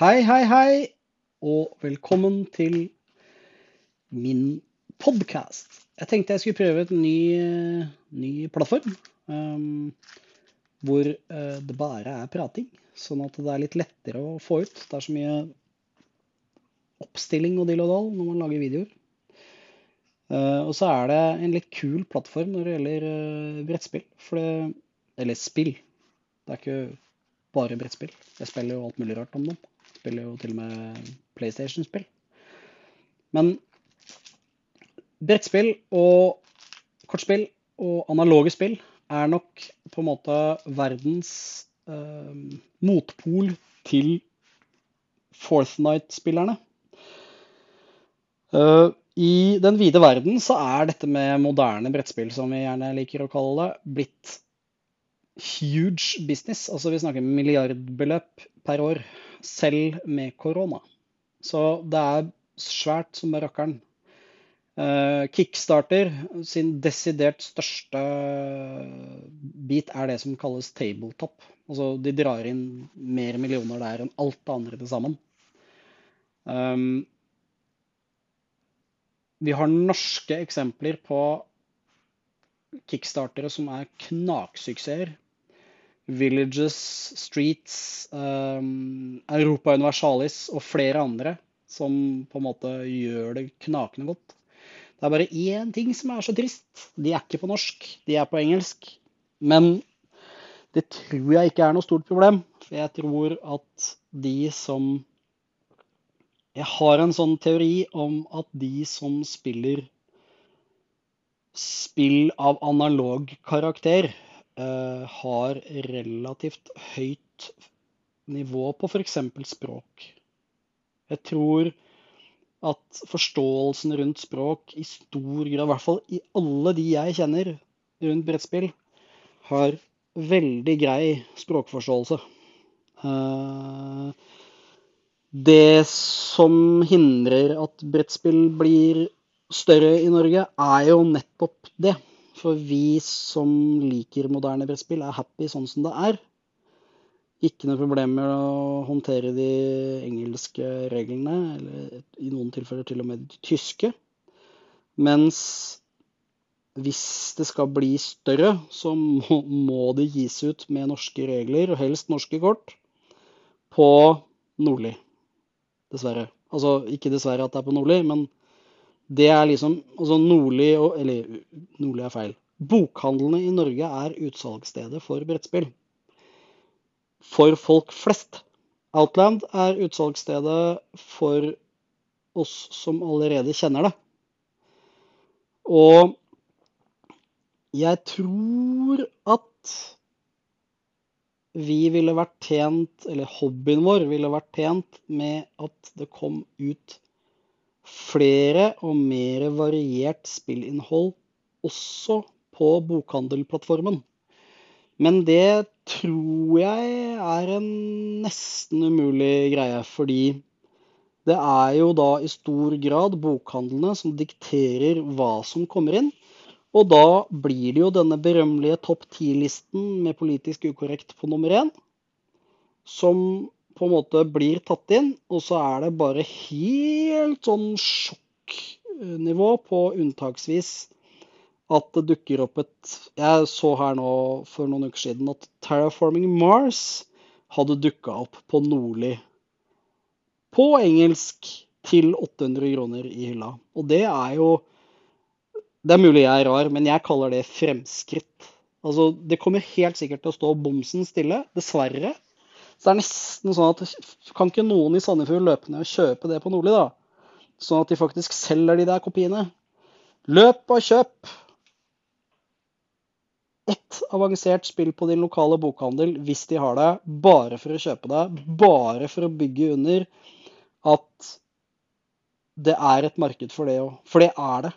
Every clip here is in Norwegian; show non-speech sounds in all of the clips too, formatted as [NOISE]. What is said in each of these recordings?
Hei, hei, hei, og velkommen til min podkast. Jeg tenkte jeg skulle prøve et ny, ny plattform. Um, hvor uh, det bare er prating. Sånn at det er litt lettere å få ut. Det er så mye oppstilling og dill og dall når man lager videoer. Uh, og så er det en litt kul plattform når det gjelder uh, brettspill. Det, eller spill. Det er ikke bare brettspill. Jeg spiller jo alt mulig rart om dem. Spiller jo til og med PlayStation-spill. Men brettspill og kortspill og analoge spill er nok på en måte verdens eh, motpol til Fourth Night-spillerne. Uh, I den vide verden så er dette med moderne brettspill, som vi gjerne liker å kalle det, blitt huge business. Altså vi snakker milliardbeløp per år, selv med korona. Så det er svært som rakkeren. Uh, Kickstarter sin desidert største bit er det som kalles tabletop. Altså de drar inn mer millioner der enn alt det andre til sammen. Um, vi har norske eksempler på kickstartere som er knaksuksesser. Villages, Streets, um, Europa Universalis og flere andre som på en måte gjør det knakende godt. Det er bare én ting som er så trist. De er ikke på norsk, de er på engelsk. Men det tror jeg ikke er noe stort problem. For jeg tror at de som jeg har en sånn teori om at de som spiller spill av analog karakter, har relativt høyt nivå på f.eks. språk. Jeg tror at forståelsen rundt språk i stor grad, i hvert fall i alle de jeg kjenner rundt brettspill, har veldig grei språkforståelse. Uh, det som hindrer at brettspill blir større i Norge, er jo nettopp det. For vi som liker moderne brettspill, er happy sånn som det er. Ikke noe problem med å håndtere de engelske reglene, eller i noen tilfeller til og med de tyske. Mens hvis det skal bli større, så må, det gis ut med norske regler, og helst norske kort, på Nordli dessverre. Altså ikke dessverre at det er på Nordli, men det er liksom altså Nordli og Eller Nordli er feil. Bokhandlene i Norge er utsalgsstedet for brettspill. For folk flest. Outland er utsalgsstedet for oss som allerede kjenner det. Og jeg tror at vi ville vært tjent, eller hobbyen vår ville vært tjent med at det kom ut flere og mer variert spillinnhold også på bokhandelplattformen. Men det tror jeg er en nesten umulig greie, fordi det er jo da i stor grad bokhandlene som dikterer hva som kommer inn. Og da blir det jo denne berømmelige topp ti-listen med politisk ukorrekt på nummer én, som på en måte blir tatt inn. Og så er det bare helt sånn sjokknivå på unntaksvis at det dukker opp et Jeg så her nå for noen uker siden at Terraforming Mars hadde dukka opp på Nordli på engelsk til 800 kroner i hylla. Og det er jo det er mulig jeg er rar, men jeg kaller det fremskritt. Altså, Det kommer helt sikkert til å stå bomsen stille, dessverre. Så det er nesten sånn at kan ikke noen i Sandefjord løpe ned og kjøpe det på Nordli, da? Sånn at de faktisk selger de der kopiene. Løp og kjøp! Ett avansert spill på din lokale bokhandel, hvis de har det, bare for å kjøpe det. Bare for å bygge under at det er et marked for det òg. For det er det.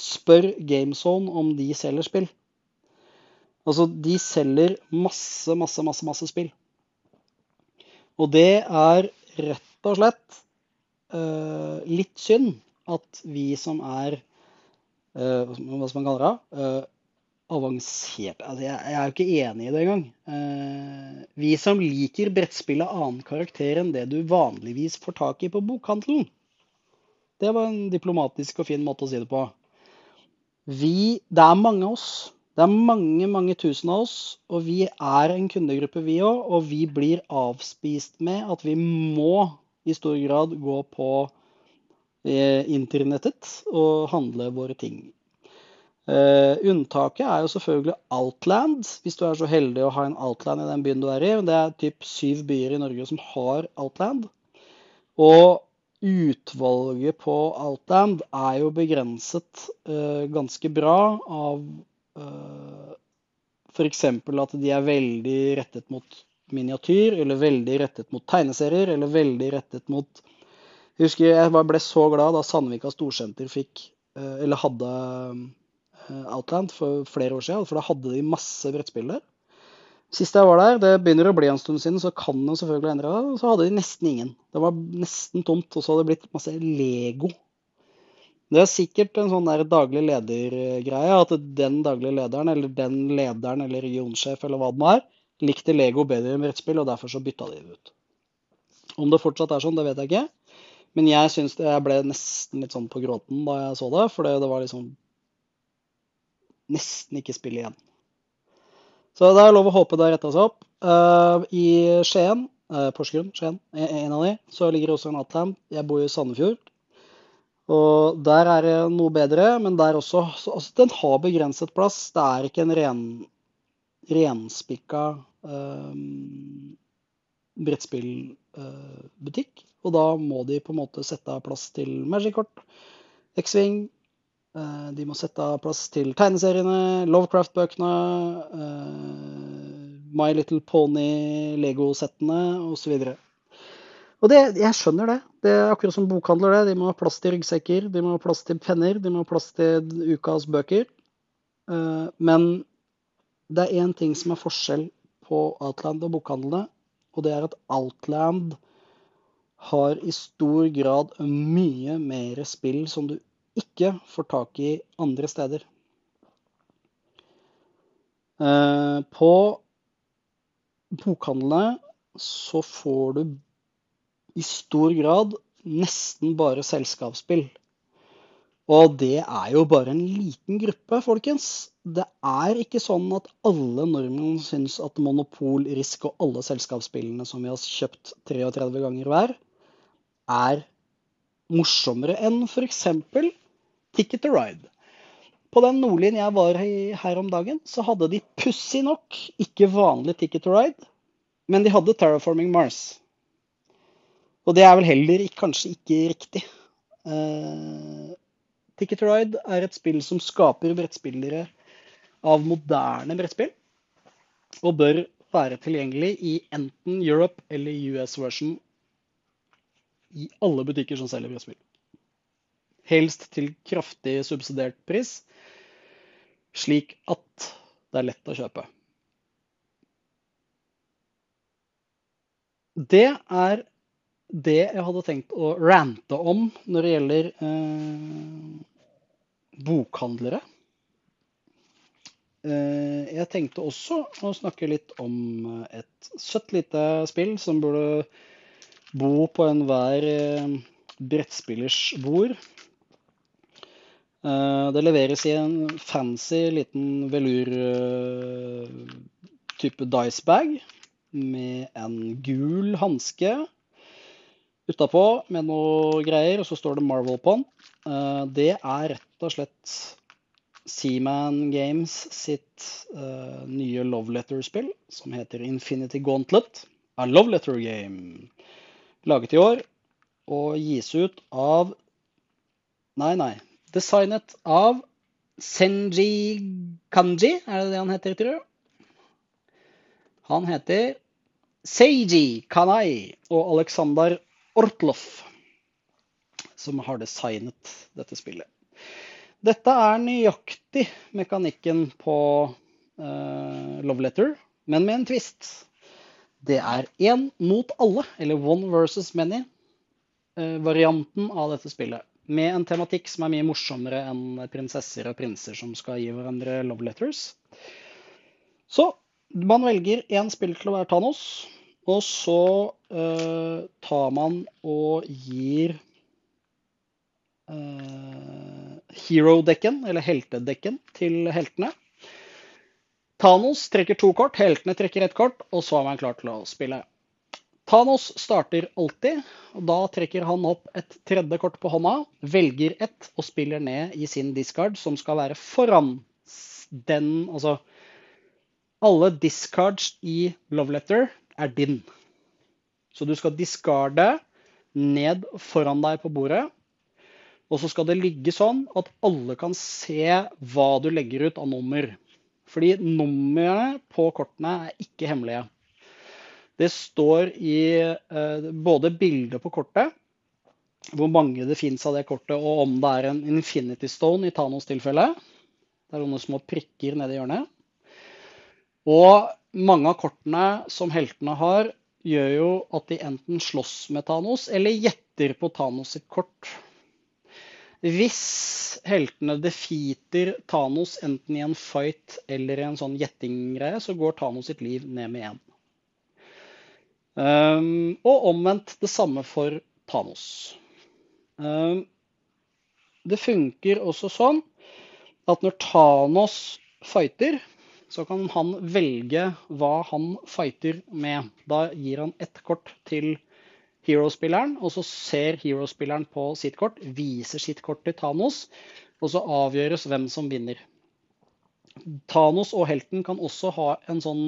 Spør GameZone om de selger spill. Altså, de selger masse, masse, masse, masse spill. Og det er rett og slett uh, litt synd at vi som er uh, Hva skal man kalle det? Uh, avansert altså jeg, jeg er jo ikke enig i det engang. Uh, vi som liker brettspill av annen karakter enn det du vanligvis får tak i på bokhandelen. Det var en diplomatisk og fin måte å si det på. Vi, det er mange av oss. Det er mange, mange tusen av oss. Og vi er en kundegruppe, vi òg. Og vi blir avspist med at vi må i stor grad gå på eh, internettet og handle våre ting. Uh, unntaket er jo selvfølgelig Outland, hvis du er så heldig å ha en Outland i den byen du er i. Det er typ syv byer i Norge som har Outland. Og utvalget på Outland er jo begrenset uh, ganske bra av f.eks. at de er veldig rettet mot miniatyr, eller veldig rettet mot tegneserier, eller veldig rettet mot Jeg husker jeg ble så glad da Sandvika Storsenter fikk, uh, eller hadde Eh, Outland for flere år siden, for da hadde de masse brettspill der. Sist jeg var der, det begynner å bli en stund siden, så kan det selvfølgelig endre det, så hadde de nesten ingen. Det var nesten tomt, og så hadde det blitt masse Lego. Det er sikkert en sånn der daglig leder-greie, at den daglige lederen, eller den lederen eller regionsjef eller hva det nå er, likte Lego bedre enn brettspill, og derfor så bytta de det ut. Om det fortsatt er sånn, det vet jeg ikke. Men jeg syns jeg ble nesten litt sånn på gråten da jeg så det, for det var liksom nesten ikke spill igjen. Så det er lov å håpe det retta seg opp. Uh, I Skien, uh, Porsgrunn, Skien, en av de, så ligger også en Atland. Jeg bor i Sandefjord. Og der er det noe bedre, men der også altså, Den har begrenset plass. Det er ikke en ren, renspikka uh, brettspillbutikk. og da må de på en måte sette av plass til Magic-kort, X-Wing, Eh, de må sette av plass til tegneseriene, Lovecraft-bøkene, eh, My Little Pony, Lego-settene osv. Og det, jeg skjønner det. Det er akkurat som bokhandler. det. De må ha plass til ryggsekker, de må ha plass til penner, de må ha plass til ukas bøker. Eh, men det er én ting som er forskjell på Outland og bokhandlene, og det er at Outland har i stor grad mye mer spill som du ikke får tak i andre steder. Eh, på bokhandlene så får du i stor grad nesten bare selskapsspill. Og det er jo bare en liten gruppe, folkens. Det er ikke sånn at alle nordmenn syns at Monopol, Risk og alle selskapsspillene som vi har kjøpt 33 ganger hver, er morsommere enn f.eks. Ticket to Ride. På den Nordlien jeg var her om dagen, så hadde de pussig nok ikke vanlig Ticket to Ride, men de hadde Terraforming Mars. Og det er vel heller kanskje ikke riktig. Uh, Ticket to Ride er et spill som skaper brettspillere av moderne brettspill, og bør være tilgjengelig i enten Europe eller US version i alle butikker som selger brettspill. Helst til kraftig subsidiert pris, slik at det er lett å kjøpe. Det er det jeg hadde tenkt å rante om når det gjelder eh, bokhandlere. Eh, jeg tenkte også å snakke litt om et søtt lite spill som burde bo på enhver eh, brettspillers bord. Eh, det leveres i en fancy liten velur-type eh, dicebag med en gul hanske utapå med noe greier, og så står det Marvel på den. Uh, det er rett og slett Seaman Games sitt nye Love Letter-spill, som heter Infinity Gauntlet. A Love Letter Game. Laget i år og gis ut av Nei, nei. Designet av Senji Kanji, er det det han heter, tror du? Han heter Seiji Kanai og Aleksandr Ortlov, som har designet dette spillet. Dette er nøyaktig mekanikken på uh, Love Letter, men med en twist. Det er én mot alle, eller one versus many, uh, varianten av dette spillet. med en tematikk som er mye morsommere enn prinsesser og prinser som skal gi hverandre love letters. Så man velger én spiller til å være Thanos, og så uh, tar man og gir uh, hero-dekken, eller heltedekken, til heltene. Thanos trekker to kort, heltene trekker ett kort, og så er man klar til å spille. Thanos starter alltid, og da trekker han opp et tredje kort på hånda, velger ett og spiller ned i sin discard, som skal være foran den Altså alle discards i love letter er din. Så du skal diskarde ned foran deg på bordet. Og så skal det ligge sånn at alle kan se hva du legger ut av nummer. Fordi numrene på kortene er ikke hemmelige. Det står i eh, både bildet på kortet, hvor mange det fins av det kortet, og om det er en infinity stone i Thanos tilfelle. Det er noen små prikker nedi hjørnet. Og mange av kortene som heltene har, gjør jo at de enten slåss med Thanos eller gjetter på Thanos sitt kort. Hvis heltene defeater Thanos enten i en fight eller i en sånn gjettinggreie, så går Thanos sitt liv ned med én. Um, og omvendt det samme for Thanos. Um, det funker også sånn at når Thanos fighter, så kan han velge hva han fighter med. Da gir han ett kort til hero-spilleren, og så ser hero-spilleren på sitt kort, viser sitt kort til Thanos, og så avgjøres hvem som vinner. Thanos og helten kan også ha en sånn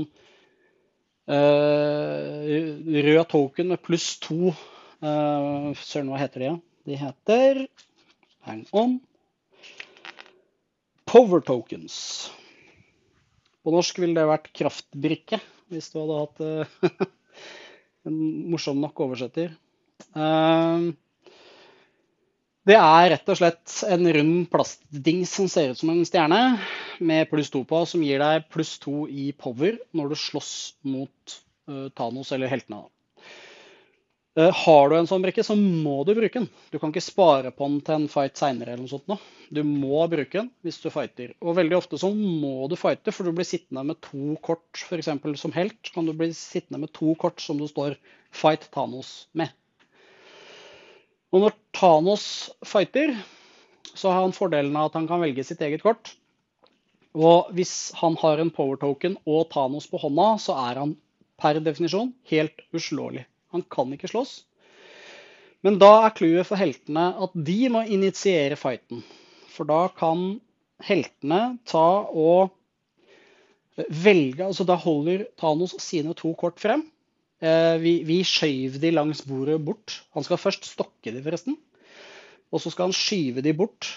Uh, rød token med pluss to. Uh, Søren, hva heter de? De heter Hang on. Power tokens. På norsk ville det vært kraftbrikke, hvis du hadde hatt uh, [LAUGHS] en morsom nok oversetter. Uh, det er rett og slett en rund plastdings som ser ut som en stjerne, med pluss to på, som gir deg pluss to i power når du slåss mot uh, Thanos eller heltene. Uh, har du en sånn brikke, så må du bruke den. Du kan ikke spare på den til en fight seinere eller noe sånt. Nå. Du må bruke den hvis du fighter. Og veldig ofte så må du fighte, for du blir sittende med to kort, f.eks. som helt. kan du bli sittende med to kort som du står fight Thanos med. Og når Thanos fighter, så har han fordelen av at han kan velge sitt eget kort. Og hvis han har en power token og Thanos på hånda, så er han per definisjon helt uslåelig. Han kan ikke slåss. Men da er clouet for heltene at de må initiere fighten. For da kan heltene ta og velge Altså da holder Thanos sine to kort frem. Eh, vi, vi skjøv de langs bordet bort. Han skal først stokke de, forresten. Og så skal han skyve de bort.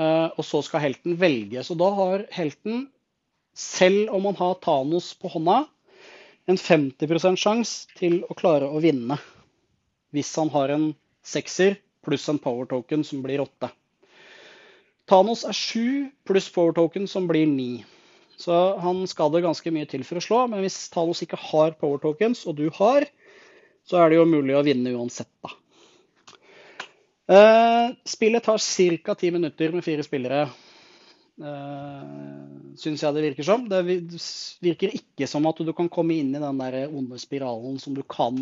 Eh, og så skal helten velge. Så da har helten, selv om han har Thanos på hånda, en 50% sjanse til å klare å vinne. Hvis han har en sekser pluss en power token som blir åtte. Thanos er sju pluss power token som blir ni. Så han skal det ganske mye til for å slå. Men hvis Thanos ikke har power tokens, og du har, så er det jo mulig å vinne uansett, da. Uh, spillet tar ca. ti minutter med fire spillere. Syns jeg det virker som. Det virker ikke som at du kan komme inn i den der onde spiralen som du kan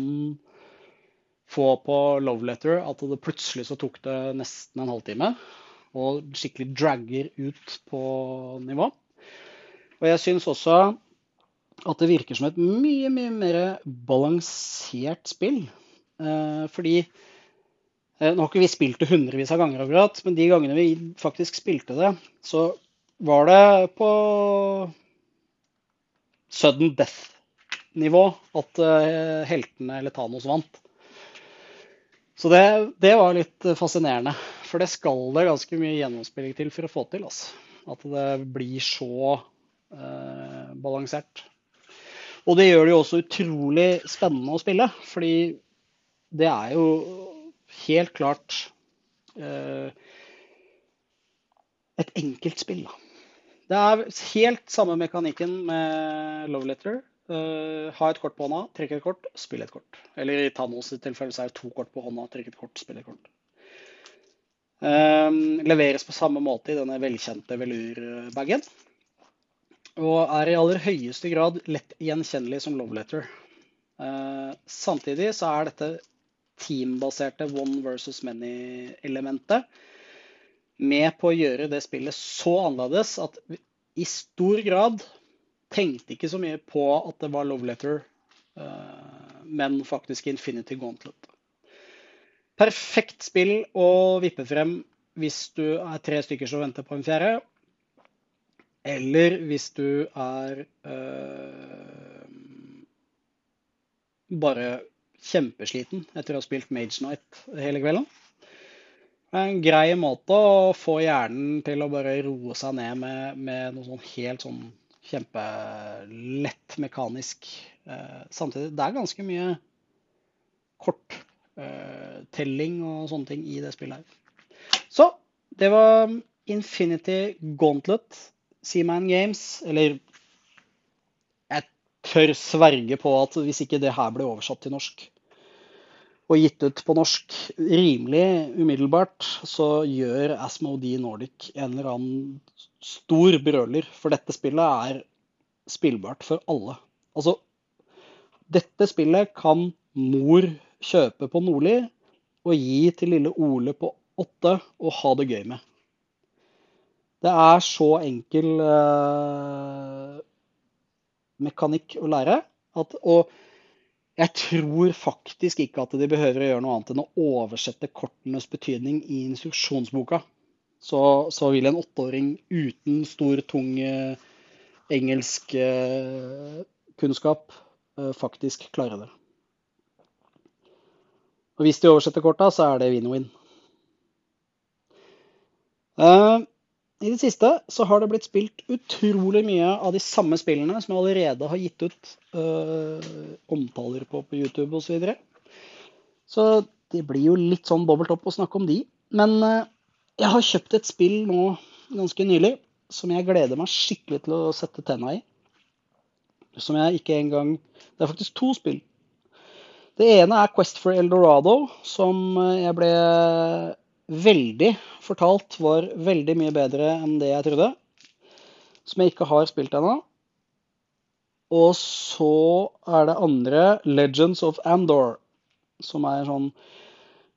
få på Love Letter. At det plutselig så tok det nesten en halvtime. Og skikkelig dragger ut på nivå. Og jeg syns også at det virker som et mye, mye mer balansert spill. Eh, fordi eh, Nå har ikke vi spilt det hundrevis av ganger, akkurat, men de gangene vi faktisk spilte det, så var det på sudden death-nivå at eh, heltene eller Thanos vant. Så det, det, var litt fascinerende. For det skal det ganske mye gjennomspilling til for å få til. Altså. At det blir så eh, balansert. Og det gjør det jo også utrolig spennende å spille, fordi det er jo helt klart eh, et enkelt spill. Da. Det er helt samme mekanikken med Love Letter. Uh, ha et kort på hånda, trekke et kort, spille et kort. Eller i Thanos' tilfelle så er det to kort på hånda, trekke et kort, spille et kort. Um, leveres på samme måte i denne velkjente velurbagen. Og er i aller høyeste grad lett gjenkjennelig som love letter. Uh, samtidig så er dette teambaserte one versus many-elementet med på å gjøre det spillet så annerledes at vi i stor grad tenkte ikke så mye på at det var love letter, uh, men faktisk Infinity Gauntlet. Perfekt spill å vippe frem hvis du er tre stykker som venter på en fjerde. Eller hvis du er øh, bare kjempesliten etter å ha spilt Mage Night hele kvelden. En grei måte å få hjernen til å bare roe seg ned med, med noe sånn helt sånn kjempelett mekanisk. Eh, samtidig, det er ganske mye kort eh, og sånne ting i det spillet her. Så det var Infinity Gauntlet, Seaman Games, eller jeg tør sverge på at hvis ikke det her ble oversatt til norsk og gitt ut på norsk rimelig umiddelbart, så gjør Asmodee Nordic en eller annen stor brøler. For dette spillet er spillbart for alle. Altså, dette spillet kan mor kjøpe på Nordli og gi til lille Ole på åtte og ha det gøy med. Det er så enkel uh, mekanikk å lære. At, og jeg tror faktisk ikke at de behøver å gjøre noe annet enn å oversette kortenes betydning i instruksjonsboka. Så, så vil en åtteåring uten stor, tung uh, engelsk uh, kunnskap faktisk klare det. Og hvis de oversetter korta, så er det win-win. I det siste så har det blitt spilt utrolig mye av de samme spillene som jeg allerede har gitt ut øh, omtaler på på YouTube osv. Så, videre. så det blir jo litt sånn dobbelt opp å snakke om de. Men øh, jeg har kjøpt et spill nå ganske nylig som jeg gleder meg skikkelig til å sette tenna i. Som jeg ikke engang Det er faktisk to spill det ene er Quest for Eldorado, som eh, jeg ble veldig fortalt var veldig mye bedre enn det jeg trodde. Som jeg ikke har spilt ennå. Og så er det andre Legends of Andor, som er sånn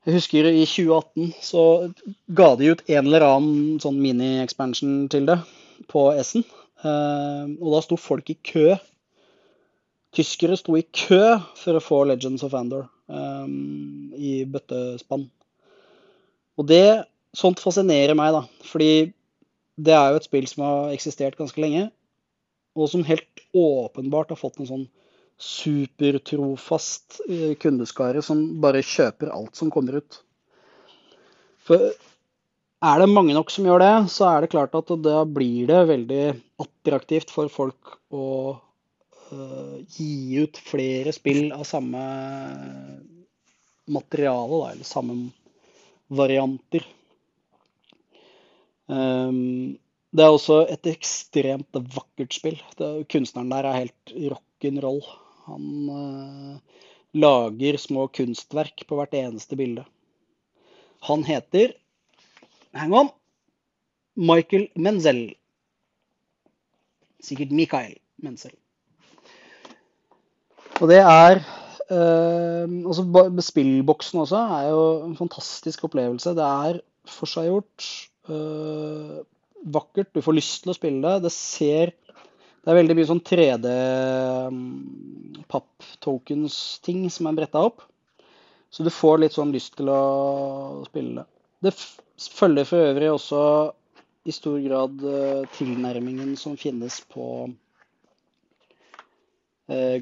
Jeg husker i 2018 så ga de ut en eller annen sånn mini-expansion til det på S-en. Eh, og da sto folk i kø Tyskere sto i kø for å få Legends of Andor um, i bøttespann. Og det, sånt fascinerer meg, da. Fordi det er jo et spill som har eksistert ganske lenge. Og som helt åpenbart har fått en sånn supertrofast eh, kundeskare som bare kjøper alt som kommer ut. For er det mange nok som gjør det, så er det klart at da blir det veldig attraktivt for folk å uh, gi ut flere spill av samme materiale, da, eller samme varianter. Um, det er også et ekstremt vakkert spill. Kunstneren der er helt rock'n'roll. Han uh, lager små kunstverk på hvert eneste bilde. Han heter Hang on! Michael Menzel. Sikkert Mikael Menzel. Og det er eh, også, Spillboksen også er jo en fantastisk opplevelse. Det er forseggjort, uh, vakkert. Du får lyst til å spille det. Det ser Det er veldig mye sånn 3D-papp-tokens-ting mm, som er bretta opp. Så du får litt sånn lyst til å spille det. Det følger for øvrig også i stor grad uh, tilnærmingen som finnes på Eh,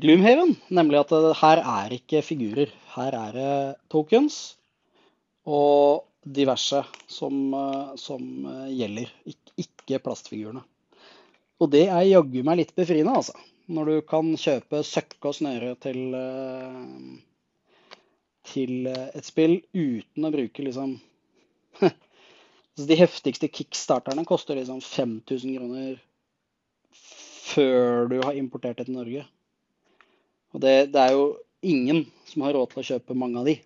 Gloomhaven. Nemlig at her er ikke figurer. Her er det tokens og diverse som, eh, som eh, gjelder. Ikke plastfigurene. Og det er jaggu meg litt befriende, altså. Når du kan kjøpe søkke og snøre til, til et spill uten å bruke liksom [LAUGHS] De heftigste kickstarterne koster liksom 5000 kroner før du har importert det til Norge. Og det, det, er jo ingen som har råd til å kjøpe mange av de.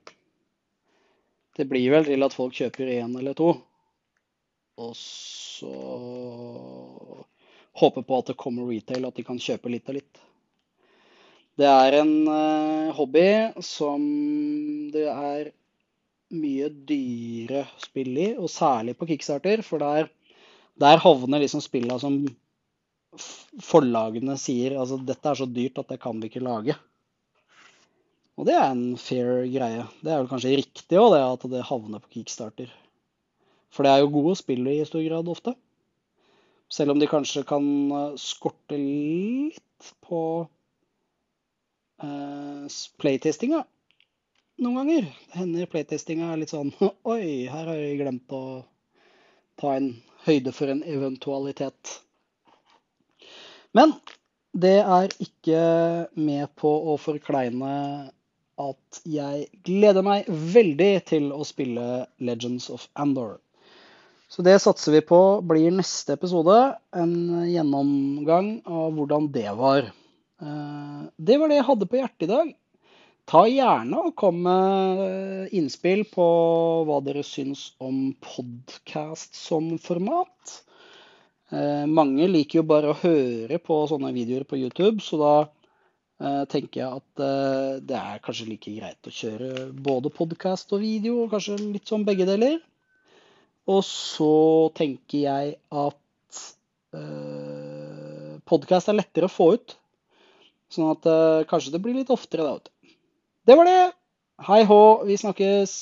Det blir vel til at folk kjøper én eller to. Og så håper på at det kommer retail, at de kan kjøpe litt og litt. Det er en eh, hobby som det er mye dyre spill i, og særlig på Kickstarter, for der, der havner liksom spilla som forlagene sier altså dette er så dyrt at det kan vi ikke lage. Og det er en fair greie. Det er vel kanskje riktig òg, det at det havner på Kickstarter. For det er jo gode spill i stor grad ofte. Selv om de kanskje kan eh, skorte litt på eh, playtestinga noen ganger. Det hender playtestinga er litt sånn [LAUGHS] Oi, her har jeg glemt å ta en høyde for en eventualitet. Men det er ikke med på å forkleine at jeg gleder meg veldig til å spille Legends of Andor. Så det satser vi på blir neste episode. En gjennomgang av hvordan det var. Eh, Det var det jeg hadde på hjertet i dag. Ta gjerne og kom med innspill på hva dere syns om podkast som format. Eh, Mange liker jo bare å høre på sånne videoer på YouTube, så da eh, tenker jeg at eh, det er kanskje like greit å kjøre både podkast og video, og kanskje litt sånn begge deler. Og så tenker jeg at eh, podkast er lettere å få ut. Sånn at kanskje det blir litt oftere da. Det var det. Hei hå, vi snakkes.